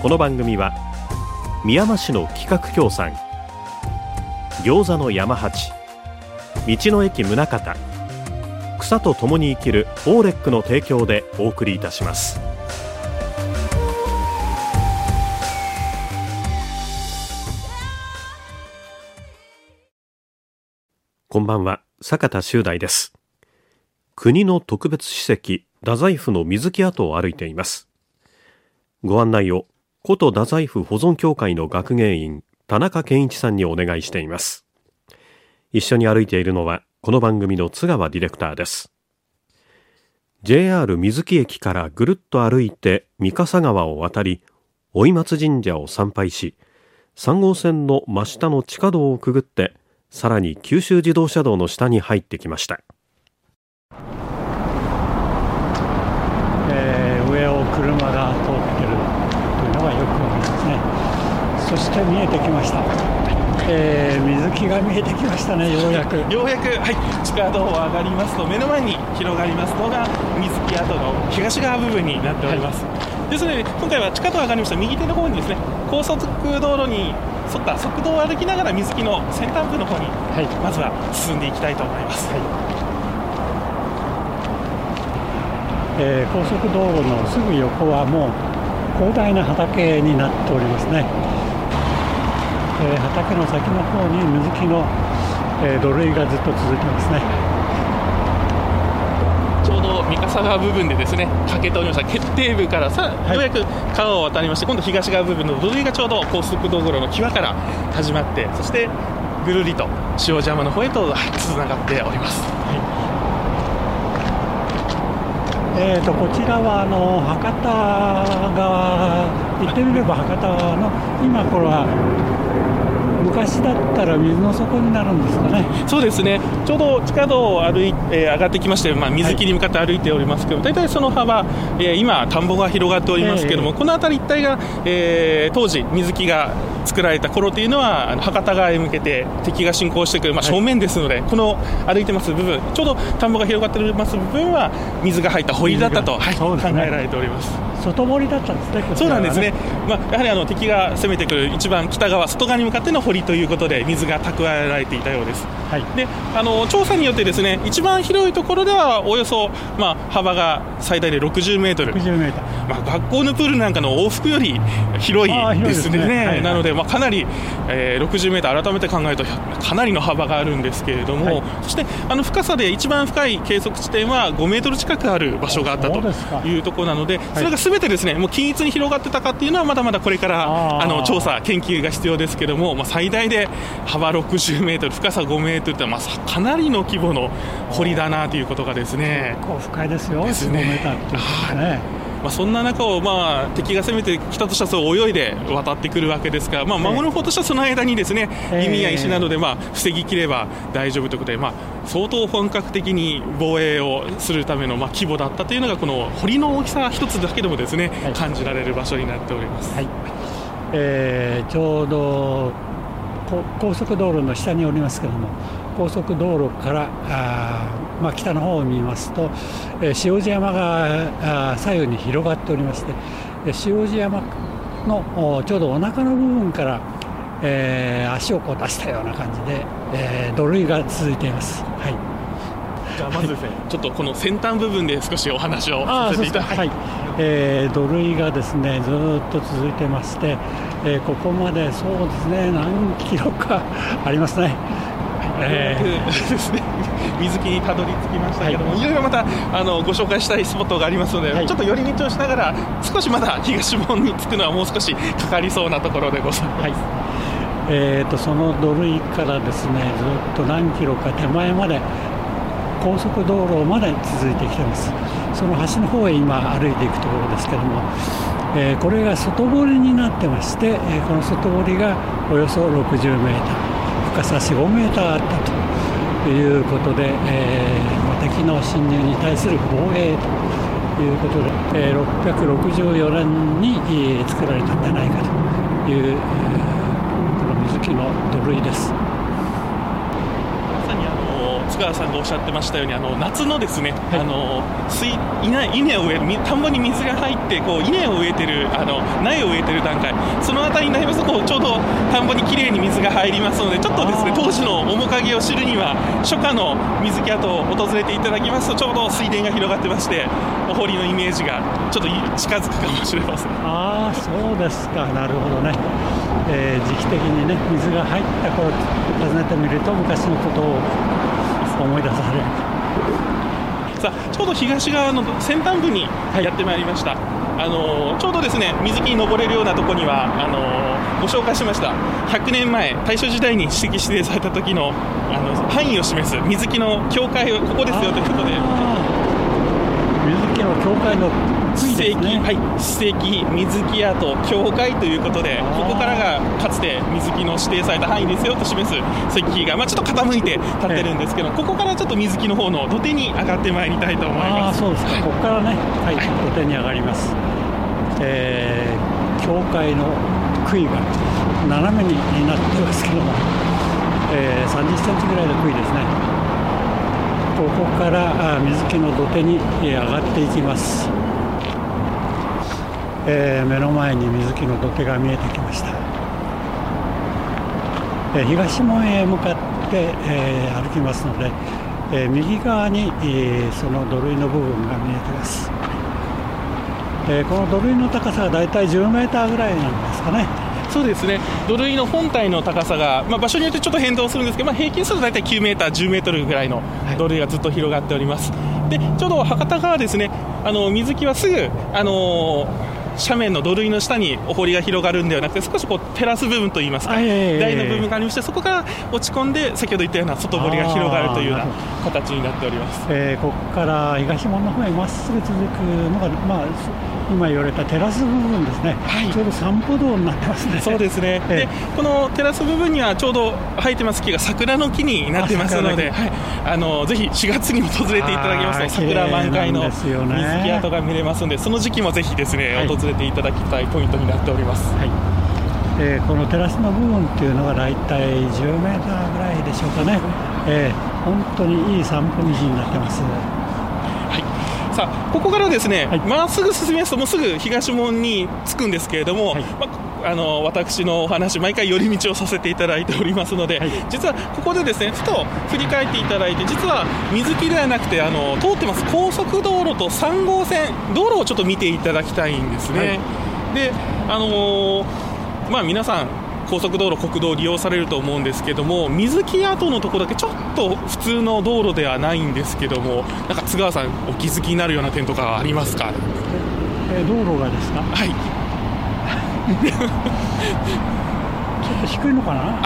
この番組は宮間市の企画協賛餃子の山八道の駅宗像草と共に生きるオーレックの提供でお送りいたします。こんばんは坂田修大です。国の特別史跡太宰府の水木跡を歩いています。ご案内を古都太宰府保存協会の学芸員田中健一さんにお願いしています。一緒に歩いているのはこの番組の津川ディレクターです。JR 水木駅からぐるっと歩いて三笠川を渡り追松神社を参拝し3号線の真下の地下道をくぐってさらに九州自動車道の下に入ってきました。えー、上を車がそして見えてきました、えー、水木が見えてきましたねようやく。ようやくはい地下道を上がりますと目の前に広がりますのが水木跡の東側部分になっております、はい、ですので今回は地下道上がりました。右手の方にですね高速道路に沿った側道を歩きながら水木の先端部の方に、はい、まずは進んでいきたいと思います、はい。えー、高速道路のすぐ横はもう広大な畑になっておりますね。えー、畑の先の方に水木の、えー、土塁がずっと続いてますね。ちょうど三笠川部分でですねかけておりました。決定部からさ、はい、ようやく川を渡りまして今度東側部分の土塁がちょうど高速道路の際から始まってそしてぐるりと塩山の方へとつながっております、はいえーと、こちらはあの博多側行ってみれば博多の今これは昔だったら水の底になるんですかね。そうですね。ちょうど地下道を歩い、えー、上がってきまして、まあ、水木に向かって歩いておりますけど、はい、大体その幅、えー、今田んぼが広がっておりますけども、えー、この辺り一帯が、えー、当時水木が作られた頃というのは博多側へ向けて敵が侵攻してくる、まあ、正面ですので、はい、この歩いてます部分ちょうど田んぼが広がってます部分は水が入った堀だったと、はい、考えられております。外堀だったんですね、そうなんですね、まあ、やはりあの敵が攻めてくる一番北側、外側に向かっての堀ということで、水が蓄えられていたようです。はい、であの調査によって、ですね一番広いところでは、およそ、まあ、幅が最大で60メートル、まあ、学校のプールなんかの往復より広いですね、すね。はい、なので、まあ、かなり、えー、60メートル、改めて考えると、かなりの幅があるんですけれども、はい、そしてあの深さで一番深い計測地点は5メートル近くある場所があったというところなので、それがすべてですねもう均一に広がってたかっていうのはまだまだこれからあの調査研究が必要ですけども、まあ、最大で幅60メートル深さ5メートルってまあかなりの規模の堀だなということがですね結構深いですよですねメーターっていうね。まあ、そんな中を、まあ、敵が攻めてきたとしたらそう泳いで渡ってくるわけですから、まあ、守る方としてはその間にですね、弓や石などで、まあ、防ぎきれば大丈夫ということで、まあ、相当本格的に防衛をするための、まあ、規模だったというのがこの堀の大きさ一つだけでもですね、はい、感じられる場所になっております、はい。えー、ちょうど高速道路の下におりますけれども高速道路からあ、まあ、北の方を見ますと、えー、塩路山が左右に広がっておりまして塩路山のちょうどお腹の部分から、えー、足をこう出したような感じで、えー、土塁が続いています。はいじゃあまずですね、ちょっとこの先端部分で少しお話をさせていただきはい、えー、土塁がですねずっと続いてまして、えー、ここまでそうですね何キロかありますね。えー、ですね水木にたどり着きましたけども、はい、いろいろまたあのご紹介したいスポットがありますので、はい、ちょっと寄り道をしながら少しまだ東門に着くのはもう少しかかりそうなところでございます。はい。えーと、その土塁からですねずっと何キロか手前まで高速道路まで続いてきてますその端の方へ今歩いていくところですけどもえー、これが外堀になってまして、えー、この外堀がおよそ60メーター深さ45メーターあったということで、えー、敵の侵入に対する防衛ということで、え、664年に作られたんじゃないかという、この水木の土塁です。津川さんがおっしゃってましたようにあの夏のですね、はい、あの水稲稲を植える田んぼに水が入ってこう稲を植えてるあの苗を植えてる段階。その辺りになりますとこうちょうど田んぼにきれいに水が入りますのでちょっとですね当時の面影を知るには初夏の水木跡を訪れていただきますとちょうど水田が広がってましてお堀のイメージがちょっと近づくかもしれません。ああそうですか。なるほどね、えー、時期的にね水が入った頃訪ねてみると昔のことを思い出される。さあちょうど東側の先端部にやってまいりました、はい、あのちょうどですね水木に登れるようなところにはあのご紹介しました。100年前大正時代に史跡指定された時のあの範囲を示す水木の境界をここですよということで。水木の境界の史跡、ね、はい、史跡、水木跡、教会ということで、ここからがかつて水木の指定された範囲ですよと示す石碑が、まあ、ちょっと傾いて立ってるんですけど、ここからちょっと水木の方の土手に上がってまいりたいと思います。そうですか、ここからね、はい、はい、土手に上がります。えー、教会の杭が斜めになってますけども、えー、30センチぐらいの杭ですね。ここから水木の土手に上がっていきます。えー、目の前に水木の土手が見えてきました、えー、東門へ向かって、えー、歩きますので、え右側に、えその土塁の部分が見えています、えこの土塁の高さがだいたい10メーターぐらいなんですかね。そうですね。土塁の本体の高さが、まあ、場所によってちょっと変動するんですけど、まあ、平均すると大体9メーター、10メートルぐらいの土塁がずっと広がっております。はい、でちょうど博多川ですね、あの水木はすぐ、あのー斜面の土塁の下にお堀が広がるんではなくて少しこうテラス部分といいますか、台の部分がありましてそこから落ち込んで先ほど言ったような外堀が広がるというような形になっております、えー、ここから東門の方へまっすぐ続くのが、まあ、今言われたテラス部分ですね、はい、ちょうど散歩道になってますね。そうですね、えでこのテラス部分にはちょうど生えてます木が桜の木になってますので、はい、あのぜひ4月に訪れていただきますと桜満開の水木跡が見れますので、その時期もぜひですね、はい、訪れていただきたいポイントになっております。はい。えー、このテラスの部分っていうのが大体10メーターぐらいでしょうかね、えー、本当にいい散歩道になってます。さあここからですね、ま、っすぐ進みますともうすぐ東門に着くんですけれども、はい、まあの私のお話、毎回寄り道をさせていただいておりますので、はい、実はここでですねふと振り返っていただいて、実は水木ではなくてあの通ってます高速道路と3号線、道路をちょっと見ていただきたいんですね。はい、であのー、まあ、皆さん高速道路、国道を利用されると思うんですけども水木跡のところだけちょっと普通の道路ではないんですけどもなんか津川さんお気づきになるような点とかありますか？え道路がですか？はい。ちょっと低いのかな？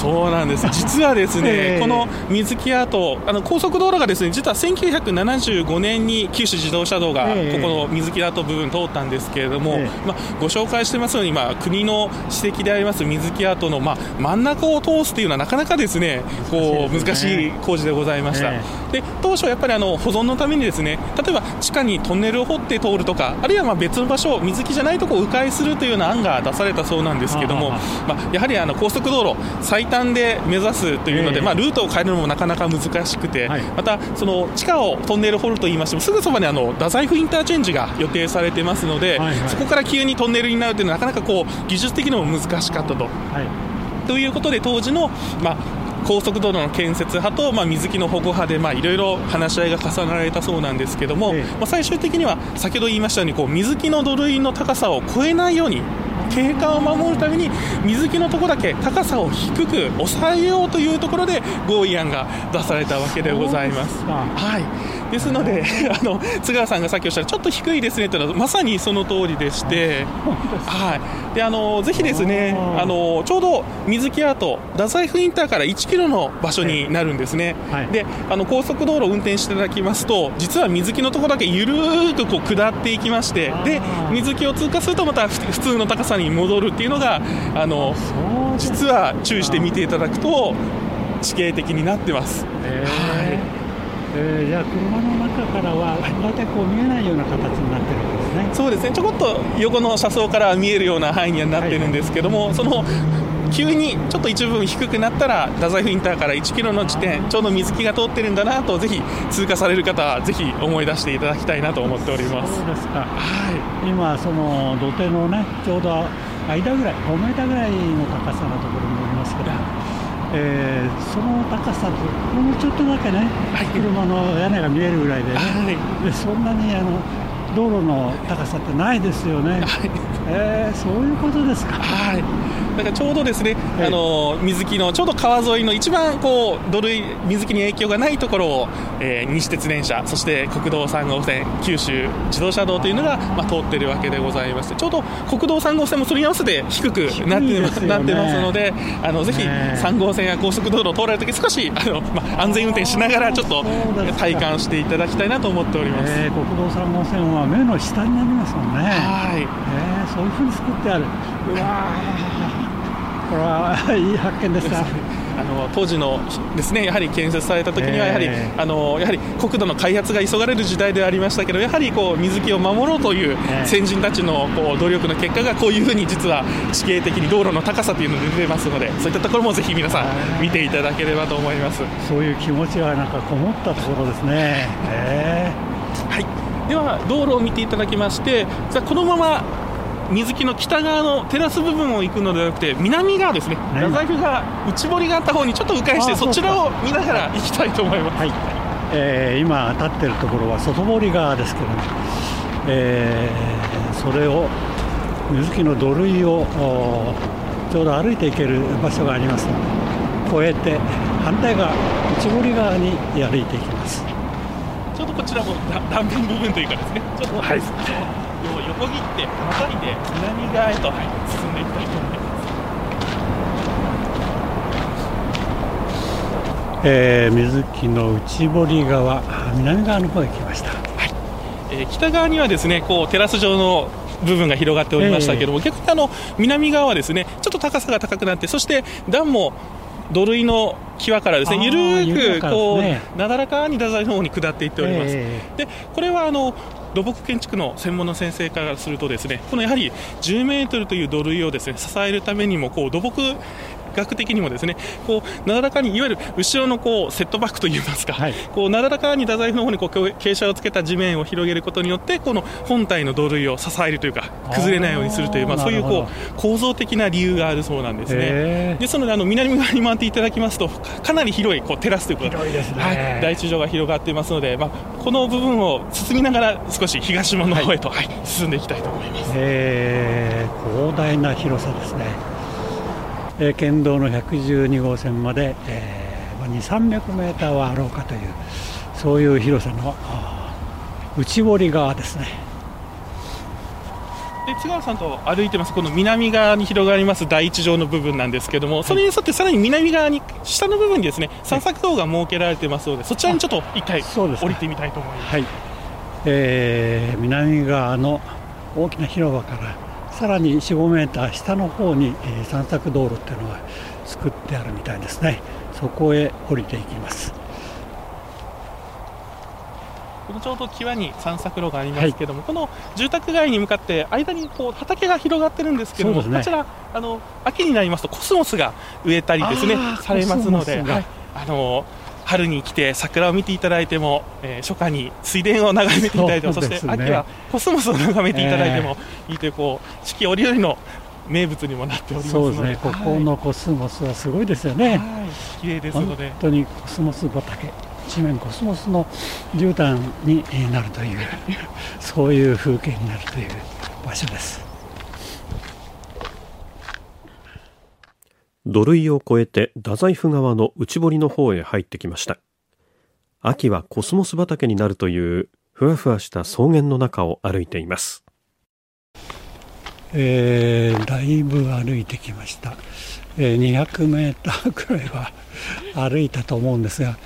そうなんです、実はですね、えー、この水木跡、あの高速道路がですね実は1975年に九州自動車道がここの水木跡部分通ったんですけれども、えー、まあ、ご紹介してますように、まあ、国の史跡であります水木跡の、まあ、真ん中を通すというのはなかなかですねこう難しい工事でございました。えー、で当初やっぱりあの保存のためにですね例えば地下にトンネルを掘って通るとかあるいはまあ別の場所水木じゃないところを迂回するというような案が出されたそうなんですけども、まあ、やはりあの高速道路最短で目指すというので、えー、まあ、ルートを変えるのもなかなか難しくて、はい、またその地下をトンネル掘るといいましてもすぐそばにあの太宰府インターチェンジが予定されてますので、はいはい、そこから急にトンネルになるというのはなかなかこう技術的にも難しかったと。はい。ということで当時の、まあ、高速道路の建設派と、まあ、水木の保護派で、まあ、いろいろ話し合いが重ねられたそうなんですけども、ええ、まあ、最終的には先ほど言いましたようにこう水木の土塁の高さを超えないように景観を守るために水木のところだけ高さを低く抑えようというところで合意案が出されたわけでございます。はい。ですので、あの津川さんがさっきおっしゃるちょっと低いですねというのはまさにその通りでして、はい、であのぜひですねあのちょうど水木アート太宰府インターから1キロの場所になるんですね、はい、であの高速道路を運転していただきますと実は水木のところだけゆるーくこう下っていきましてで水木を通過するとまた普通の高さに戻るっていうのがあの実は注意して見ていただくと地形的になってます。はい。えー、じゃあ車の中からは大体こう見えないような形になってるんですね。そうですね。ちょこっと横の車窓から見えるような範囲にはなってるんですけども、はい、その急にちょっと一部低くなったら太宰府インターから1キロの地点ちょうど水木が通ってるんだなとぜひ通過される方はぜひ思い出していただきたいなと思っております。そうですか、はい、今その土手のねちょうど間ぐらい5メーターぐらいの高さのところにおりますけどえー、その高さとほんのちょっとだけね、はい、車の屋根が見えるぐらいでね、はい、でそんなにあの道路の高さってないですよね、はい、えー、そういうことですか。はい。だからちょうどですね、あの水木のちょうど川沿いの一番こう土塁水木に影響がないところを、えー、西鉄電車そして国道3号線九州自動車道というのが、まあ、通っているわけでございましてちょうど国道3号線もそれに合わせて低くなってます、ね、なってますのであのぜひ3号線や高速道路を通られるとき少しあの、まあ、安全運転しながらちょっと体感していただきたいなと思っております、えー、国道3号線は目の下になりますもんね。はい、えー、そういうふうに作ってある。うわこれはいい発見でした。あの当時のですねやはり建設された時にはやはり、えー、あのやはり国土の開発が急がれる時代ではありましたけどやはりこう水木を守ろうという先人たちのこう努力の結果がこういうふうに実は地形的に道路の高さというのが出てますのでそういったところもぜひ皆さん見ていただければと思います。そういう気持ちはなんかこもったところですね、えー、はい。では道路を見ていただきましてじゃこのまま水木の北側のテラス部分を行くのではなくて南側ですね。太宰府が内堀があった方にちょっと迂回してそちらを見ながら行きたいと思います、はいえー、今立ってるところは外堀側ですけども、えー、それを水木の土塁をちょうど歩いていける場所がありますので越えて反対側内堀側に歩いていきますちょうどこちらも断面部分というかですねちょっと、はい横切ってまたいで南側へと、はい、進んでいきたいと思います。えー、水木の内堀側南側の方へ来ました、はい。えー、北側にはですねこうテラス状の部分が広がっておりましたけども、えー、逆にあの南側はですねちょっと高さが高くなってそして段も土塁の際からですねゆるくこう、ね、なだらかに太宰の方に下っていっております、えー、でこれはあの土木建築の専門の先生からするとですねこのやはり10メートルという土塁をですね支えるためにもこう土木学的にもですねこうなだらかにいわゆる後ろのこうセットバックといいますか、はい、こうなだらかに太宰府の方にこう傾斜をつけた地面を広げることによってこの本体の土塁を支えるというか崩れないようにするというまあ、そういうこう構造的な理由があるそうなんですね。ですのであの南側に回っていただきますとかなり広いこうテラスということで、ね、はい、大地上が広がっていますので、まあ、この部分を進みながら少し東門の方へと、はい、はい、進んでいきたいと思います。広大な広さですね。え県道の112号線まで、えー、2、300メーターはあろうかという、そういう広さの内堀側ですね。で津川さんと歩いてます、この南側に広がります。第一条の部分なんですけども、それに沿ってさらに南側に、下の部分にですね散策道が設けられてますので、そちらにちょっと一回降りてみたいと思います。はい。えー、南側の大きな広場からさらに4、5メーター下の方に、えー、散策道路っていうのが作ってあるみたいですね。そこへ降りていきます。このちょうど際に散策路がありますけども、はい、この住宅街に向かって間にこう畑が広がってるんですけども、ね、こちらあの秋になりますとコスモスが植えたりですねされますので、はい、あの春に来て桜を見ていただいても、えー、初夏に水田を眺めていただいてもそ、ね,、して秋はコスモスを眺めていただいてもいいというこう四季折々の名物にもなっておりますそうですね、ここのコスモスはすごいですよね、綺麗ですので。本当にコスモス畑一面コスモスの絨毯になるというそういう風景になるという場所です土塁を越えて太宰府側の内堀の方へ入ってきました。秋はコスモス畑になるというふわふわした草原の中を歩いています。えー、だいぶ歩いてきました、えー、200メーターくらいは 歩いたと思うんですが、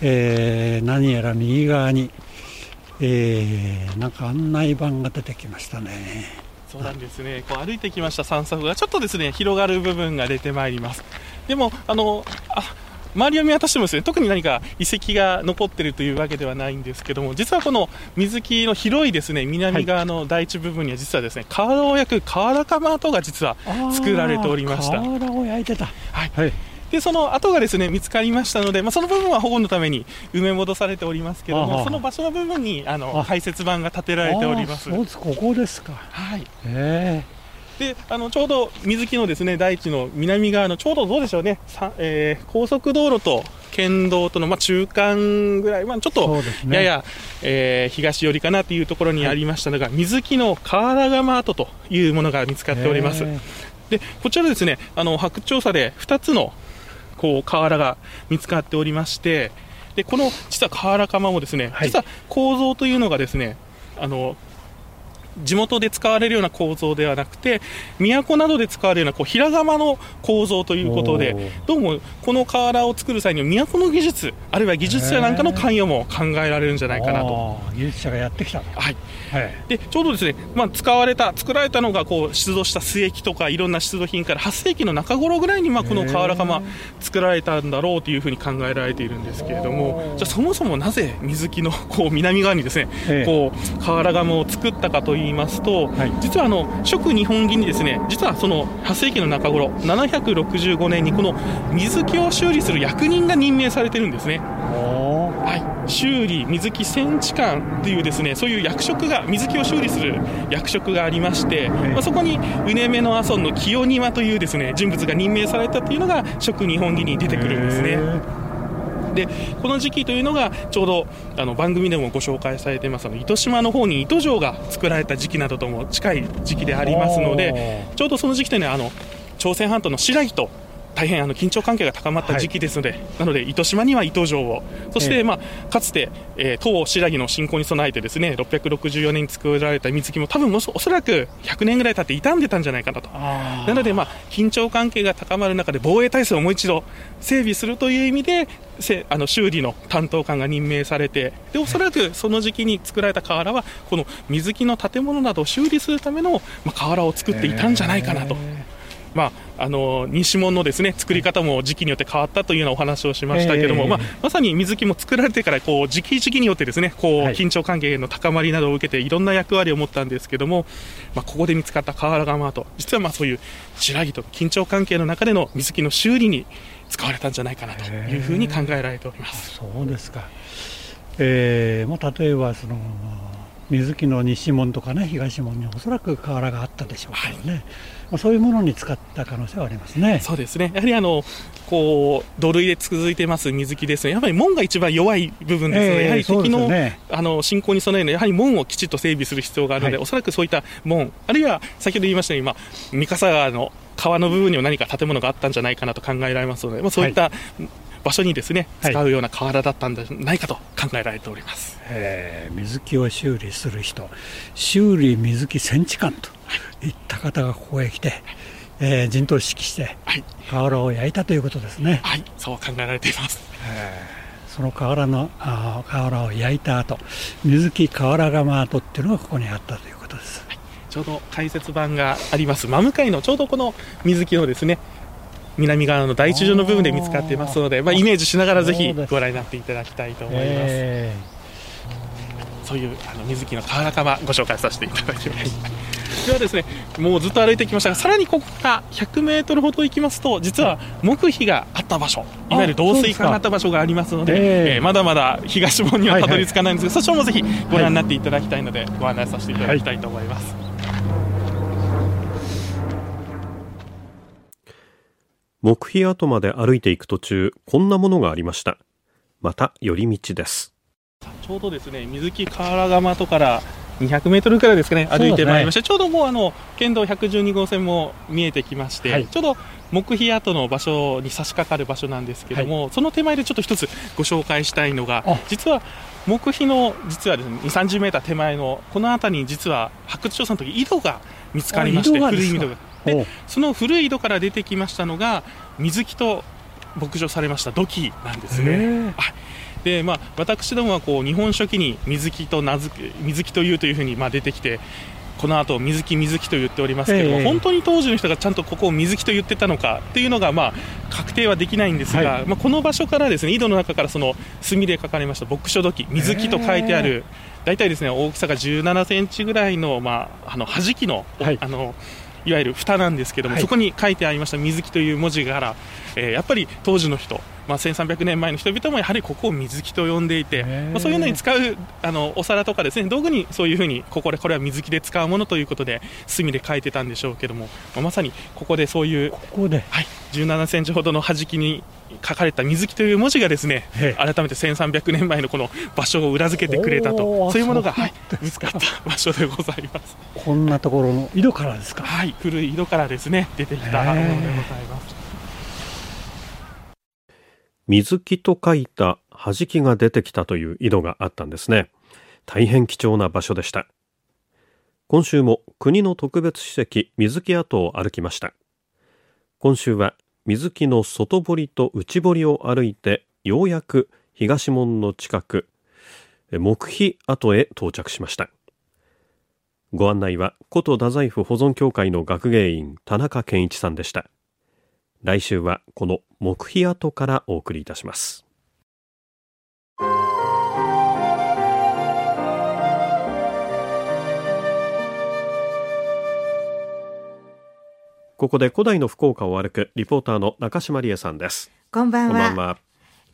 えー、何やら右側に、えー、なんか案内板が出てきましたね。そうなんですね。こう歩いてきました。散策がちょっとですね広がる部分が出てまいります。でもあのあ周りを見渡してもですね特に何か遺跡が残っているというわけではないんですけども実はこの水木の広いですね南側の第一部分には実はですね瓦を焼く瓦窯跡が実は作られておりました。瓦を焼いてた。はい、はいでその跡がですね見つかりましたので、まあ、その部分は保護のために埋め戻されておりますけども、その場所の部分にあの排泄板が建てられております。そうですここですか。はい。えーであのちょうど水木のですね大地の南側のちょうどどうでしょうね、えー、高速道路と県道との、まあ、中間ぐらい、まあ、ちょっとやや、ねえー、東寄りかなというところにありましたのが、はい、水木の瓦窯跡というものが見つかっております。でこちらですねあの発掘調査で2つのこう瓦が見つかっておりましてでこの実は瓦窯もですね、はい、実は構造というのがですねあの地元で使われるような構造ではなくて都などで使われるようなこう平窯の構造ということでどうもこの瓦を作る際には都の技術あるいは技術者なんかの関与も考えられるんじゃないかなと。技術者がやってきた、はい。はい、でちょうどですね、まあ、使われた作られたのがこう出土した須液とかいろんな出土品から8世紀の中頃ぐらいにまあこの瓦窯作られたんだろうというふうに考えられているんですけれどもじゃあそもそもなぜ水木のこう南側にですね、こう瓦窯を作ったかといいますと、はい、実はあの食日本銀にですね実はその8世紀の中頃765年にこの水木を修理する役人が任命されてるんですね。はい、修理水木戦地官というですねそういう役職が水木を修理する役職がありまして、まあ、そこにうねめの阿尊の清庭というですね人物が任命されたというのが食日本儀に出てくるんですね。でこの時期というのがちょうどあの番組でもご紹介されていますあの糸島の方に糸城が作られた時期などとも近い時期でありますのでちょうどその時期というのはあの朝鮮半島の白木と大変あの緊張関係が高まった時期ですので、はい、なので糸島には糸城を、そして、まあ、かつて、えー、唐白木の侵攻に備えてですね664年に作られた水木も多分おそらく100年ぐらい経って傷んでたんじゃないかなと、なので、まあ、緊張関係が高まる中で防衛体制をもう一度整備するという意味でせあの修理の担当官が任命されてでおそらくその時期に作られた瓦はこの水木の建物などを修理するための、まあ、瓦を作っていたんじゃないかなと。まあ、あの西門のですね作り方も時期によって変わったというようなお話をしましたけども、えー、まあ、まさに水木も作られてからこう時期時期によってですねこう緊張関係の高まりなどを受けていろんな役割を持ったんですけども、まあ、ここで見つかった瓦窯跡実はまあそういう白木と緊張関係の中での水木の修理に使われたんじゃないかなというふうに考えられております。えー、そうですか、えーまあ、例えばその水木の西門とかね東門におそらく瓦があったでしょうからね、はい、まあ、そういうものに使った可能性はありますね。そうですね。やはりあのこう土塁で続いてます水木ですね。やはり門が一番弱い部分ですので、えー、やはり敵のね、あの進行に備えるのはやはり門をきちっと整備する必要があるので、はい、おそらくそういった門あるいは先ほど言いましたように、まあ、三笠川の川の部分にも何か建物があったんじゃないかなと考えられますので、まあ、そういった、はい場所にですね使うような瓦だったんじゃないかと考えられております、えー、水木を修理する人修理水木戦地官とい。った方がここへ来て、えー、陣頭指揮して、はい、瓦を焼いたということですね。はい。そう考えられています、えー、その瓦のあ瓦を焼いた後水木瓦窯跡っていうのがここにあったということです、はい、ちょうど解説版があります。真向かいのちょうどこの水木のですね南側の第一条の部分で見つかっていますので、まあ、イメージしながらぜひご覧になっていただきたいと思います。えー、そういうあの水木の瓦窯ご紹介させていただきます。ではですね、もうずっと歩いてきましたが、さらにここから100メートルほど行きますと、実は木碑があった場所、いわゆる導水管があった場所がありますので、でえー、まだまだ東門にはたどり着かないんですが、はいはい、そちらもぜひご覧になっていただきたいので、ご案内させていただきたいと思います。はい木碑跡まで歩いていく途中こんなものがありました。また寄り道です。ちょうどですね水木河原窯とから200メートルくらいですかね、歩いてまいりまして、ね、ちょうどもうあの県道112号線も見えてきまして、はい、ちょうど木碑跡の場所に差し掛かる場所なんですけども、はい、その手前でちょっと一つご紹介したいのが、実は木碑の実はですね2、30メーター手前のこの辺りに実は発掘調査の時井戸が見つかりまして、古い井戸が。でその古い井戸から出てきましたのが水木と牧場されました土器なんですね。はい。でまあ、私どもはこう日本書紀に水木と名付け水木というというふうにまあ出てきてこの後水木水木と言っておりますけども、えー、本当に当時の人がちゃんとここを水木と言ってたのかっていうのがまあ確定はできないんですが、はい、まあ、この場所からですね井戸の中からその墨で書かれました牧書土器水木と書いてある、えー、大体ですね大きさが17センチぐらいのまああの弾きの、はい、あのいわゆる蓋なんですけども、はい、そこに書いてありました水木という文字から、えー、やっぱり当時の人まあ、1300年前の人々もやはりここを水木と呼んでいて、まあ、そういうのに使うあのお皿とかですね道具にそういうふうにここでこれは水木で使うものということで墨で書いてたんでしょうけども、まあ、まさにここでそういうここで、はい、17センチほどの弾きに書かれた水木という文字がですね改めて1300年前のこの場所を裏付けてくれたとそういうものが、はい、見つかった場所でございます。こんなところの井戸からですか？はい古い井戸からですね出てきたものでございます水木と書いた弾きが出てきたという井戸があったんですね。大変貴重な場所でした。今週も国の特別史跡水木跡を歩きました。今週は水木の外堀と内堀を歩いてようやく東門の近く木碑跡へ到着しました。ご案内は古都太宰府保存協会の学芸員田中健一さんでした。来週はこの木碑跡からお送りいたします。ここで古代の福岡を歩くリポーターの中島理恵さんです。こんばんは。は。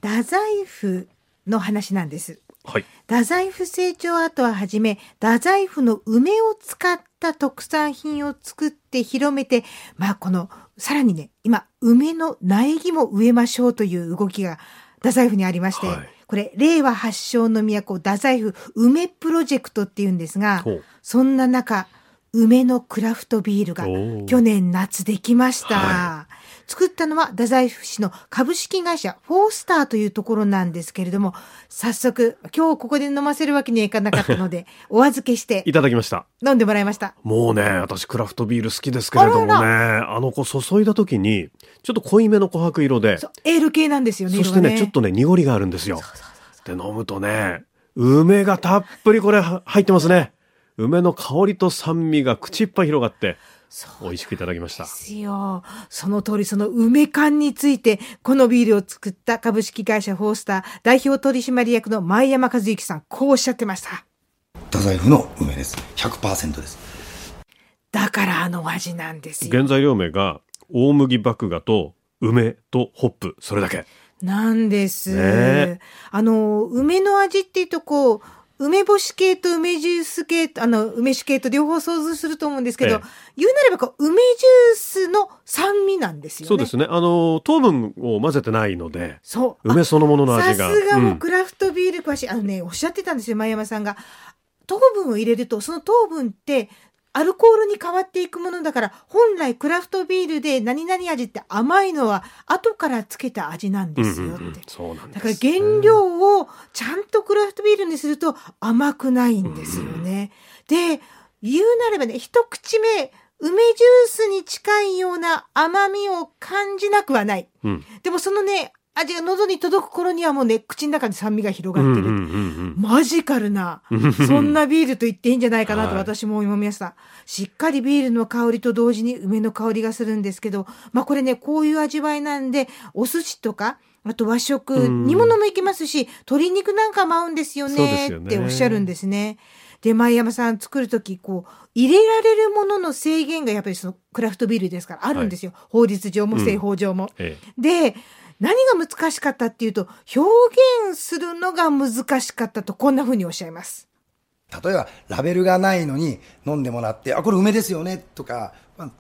太宰府の話なんです。はい、太宰府成長跡ははじめ太宰府の梅を使った特産品を作って広めてまあこのさらにね、今、梅の苗木も植えましょうという動きが太宰府にありまして、はい、これ、令和発祥の都、太宰府梅プロジェクトっていうんですが、そんな中、梅のクラフトビールが去年夏できました。はい作ったのは太宰府市の株式会社フォースターというところなんですけれども、早速、今日ここで飲ませるわけにはいかなかったので、お預けして。いただきました。飲んでもらいました。もうね、私クラフトビール好きですけれどもね、あの子注いだ時に、ちょっと濃いめの琥珀色で。エール系なんですよね。そしてね、ねちょっとね、濁りがあるんですよ。で、飲むとね、梅がたっぷりこれ入ってますね。梅の香りと酸味が口いっぱい広がって。美味しくいただきました。ですよ。その通り、その梅缶について、このビールを作った株式会社フォースター代表取締役の前山和之さん、こうおっしゃってました。太宰府の梅です。100%です。だからあの味なんですよ。原材料名が大麦麦芽と梅とホップ、それだけ。なんです。ね、あの、梅の味っていうとこう、梅干し系と梅ジュース系、あの、梅酒系と両方想像すると思うんですけど、ええ、言うなればこう、梅ジュースの酸味なんですよね。そうですね。あの、糖分を混ぜてないので、そう。梅そのものの味が。さすがもうクラフトビール詳しい、うん、あのね、おっしゃってたんですよ、前山さんが。糖分を入れると、その糖分ってアルコールに変わっていくものだから、本来クラフトビールで何々味って甘いのは後からつけた味なんですよって。うんうんうん、そうなんだから原料をちゃんとクラフトビールにすると甘くないんですよね。うんうん、で、言うなればね、一口目、梅ジュースに近いような甘みを感じなくはない。うん、でもそのね、味が喉に届く頃にはもうね、口の中に酸味が広がってる。マジカルな、そんなビールと言っていいんじゃないかなと私も思いました。はい、しっかりビールの香りと同時に梅の香りがするんですけど、まあこれね、こういう味わいなんで、お寿司とか、あと和食、煮物もいけますし、鶏肉なんかも合うんですよねっておっしゃるんですね。で、前山さん作るとき、こう、入れられるものの制限がやっぱりそのクラフトビールですからあるんですよ。はい、法律上も製法上も。うんええ、で、何が難しかったっていうと、表現するのが難しかったと、こんな風におっしゃいます。例えば、ラベルがないのに飲んでもらって、あ、これ梅ですよね、とか、まあ、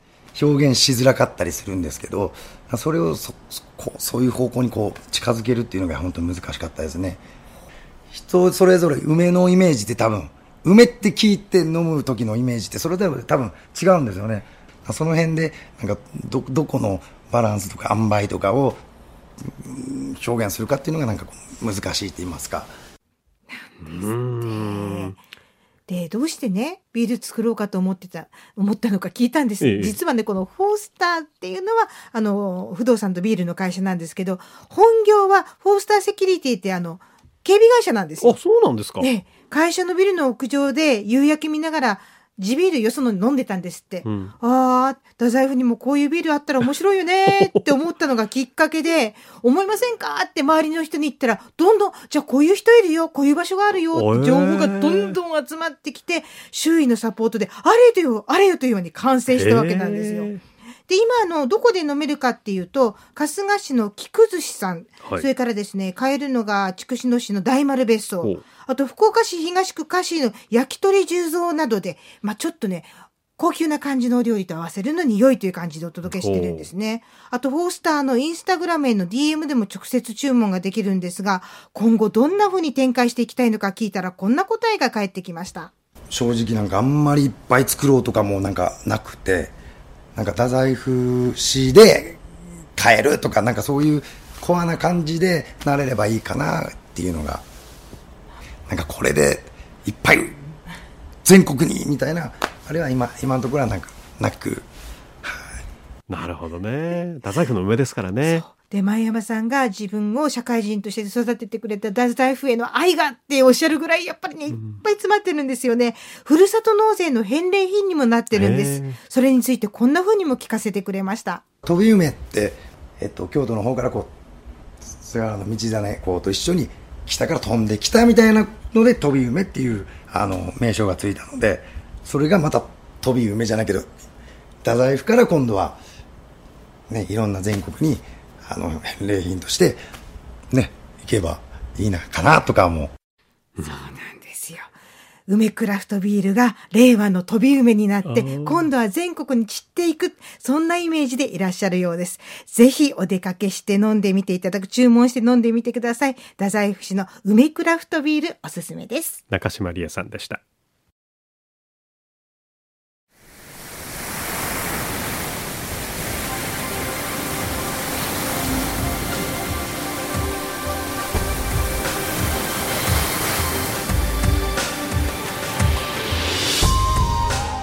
表現しづらかったりするんですけど、それをそこうそういう方向にこう近づけるっていうのが本当に難しかったですね。人それぞれ梅のイメージって多分、梅って聞いて飲む時のイメージってそれでは多分違うんですよねその辺でなんかどどこのバランスとか塩梅とかを表現するかっていうのがなんか難しいと言いますか。うんで、どうしてね、ビール作ろうかと思ってた、思ったのか聞いたんです。ええ、実はね、このフォースターっていうのは、あの、不動産とビールの会社なんですけど、本業はフォースターセキュリティってあの、警備会社なんですよ。あ、そうなんですか。ね、会社のビルの屋上で夕焼け見ながら、地ビールよそのに飲んでたんですって。うん、ああ、太宰府にもこういうビールあったら面白いよねって思ったのがきっかけで、思いませんかって周りの人に言ったら、どんどん、じゃあこういう人いるよ、こういう場所があるよって情報がどんどん集まってきて、周囲のサポートで、あれとよ、あれよというように完成したわけなんですよ。で、今、の、どこで飲めるかっていうと、春日市の木崩しさん、はい、それからですね、買えるのが筑紫野市の大丸別荘、あと福岡市東区菓子の焼き鳥重蔵などで、まあちょっとね、高級な感じのお料理と合わせるのに良いという感じでお届けしてるんですね。あと、フォースターのインスタグラムへの DM でも直接注文ができるんですが、今後どんな風に展開していきたいのか聞いたらこんな答えが返ってきました。正直なんかあんまりいっぱい作ろうとかもなんかなくて、なんか太宰府市で買えるとか、なんかそういうコアな感じでなれればいいかなっていうのが、なんかこれでいっぱい全国にみたいな、あれは今、今のところはなんかなく、なるほどね。太宰府の上ですからね。で、前山さんが自分を社会人として育ててくれた太宰府への愛がっておっしゃるぐらい、やっぱりね、いっぱい詰まってるんですよね。ふるさと納税の返礼品にもなってるんです。それについてこんな風にも聞かせてくれました。飛び梅って、えっと、京都の方からこう、菅原の道真こうと一緒に北から飛んできたみたいなので、飛び梅っていう、あの、名称がついたので、それがまた飛び梅じゃないけど、太宰府から今度は、ね、いろんな全国に、あの、返礼品として、ね、行けばいいな、かな、とかも。そうなん。梅クラフトビールが令和の飛び梅になって、今度は全国に散っていく、そんなイメージでいらっしゃるようです。ぜひお出かけして飲んでみていただく、注文して飲んでみてください。太宰府市の梅クラフトビールおすすめです。中島理恵さんでした。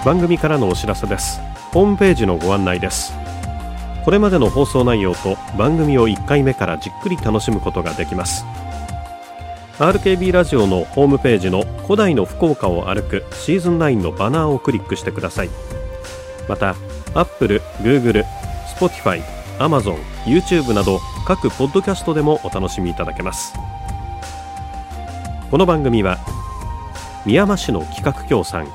番組からのお知らせです。ホームページのご案内です。これまでの放送内容と番組を1回目からじっくり楽しむことができます。RKB ラジオのホームページの古代の福岡を歩くシーズン9のバナーをクリックしてください。また Apple、Google、Spotify、Amazon、YouTube など各ポッドキャストでもお楽しみいただけます。この番組は宮間市の企画協賛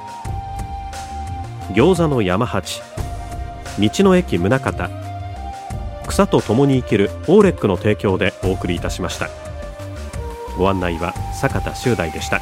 餃子の山八。道の駅宗像。草と共に生きるオーレックの提供でお送りいたしました。ご案内は坂田修大でした。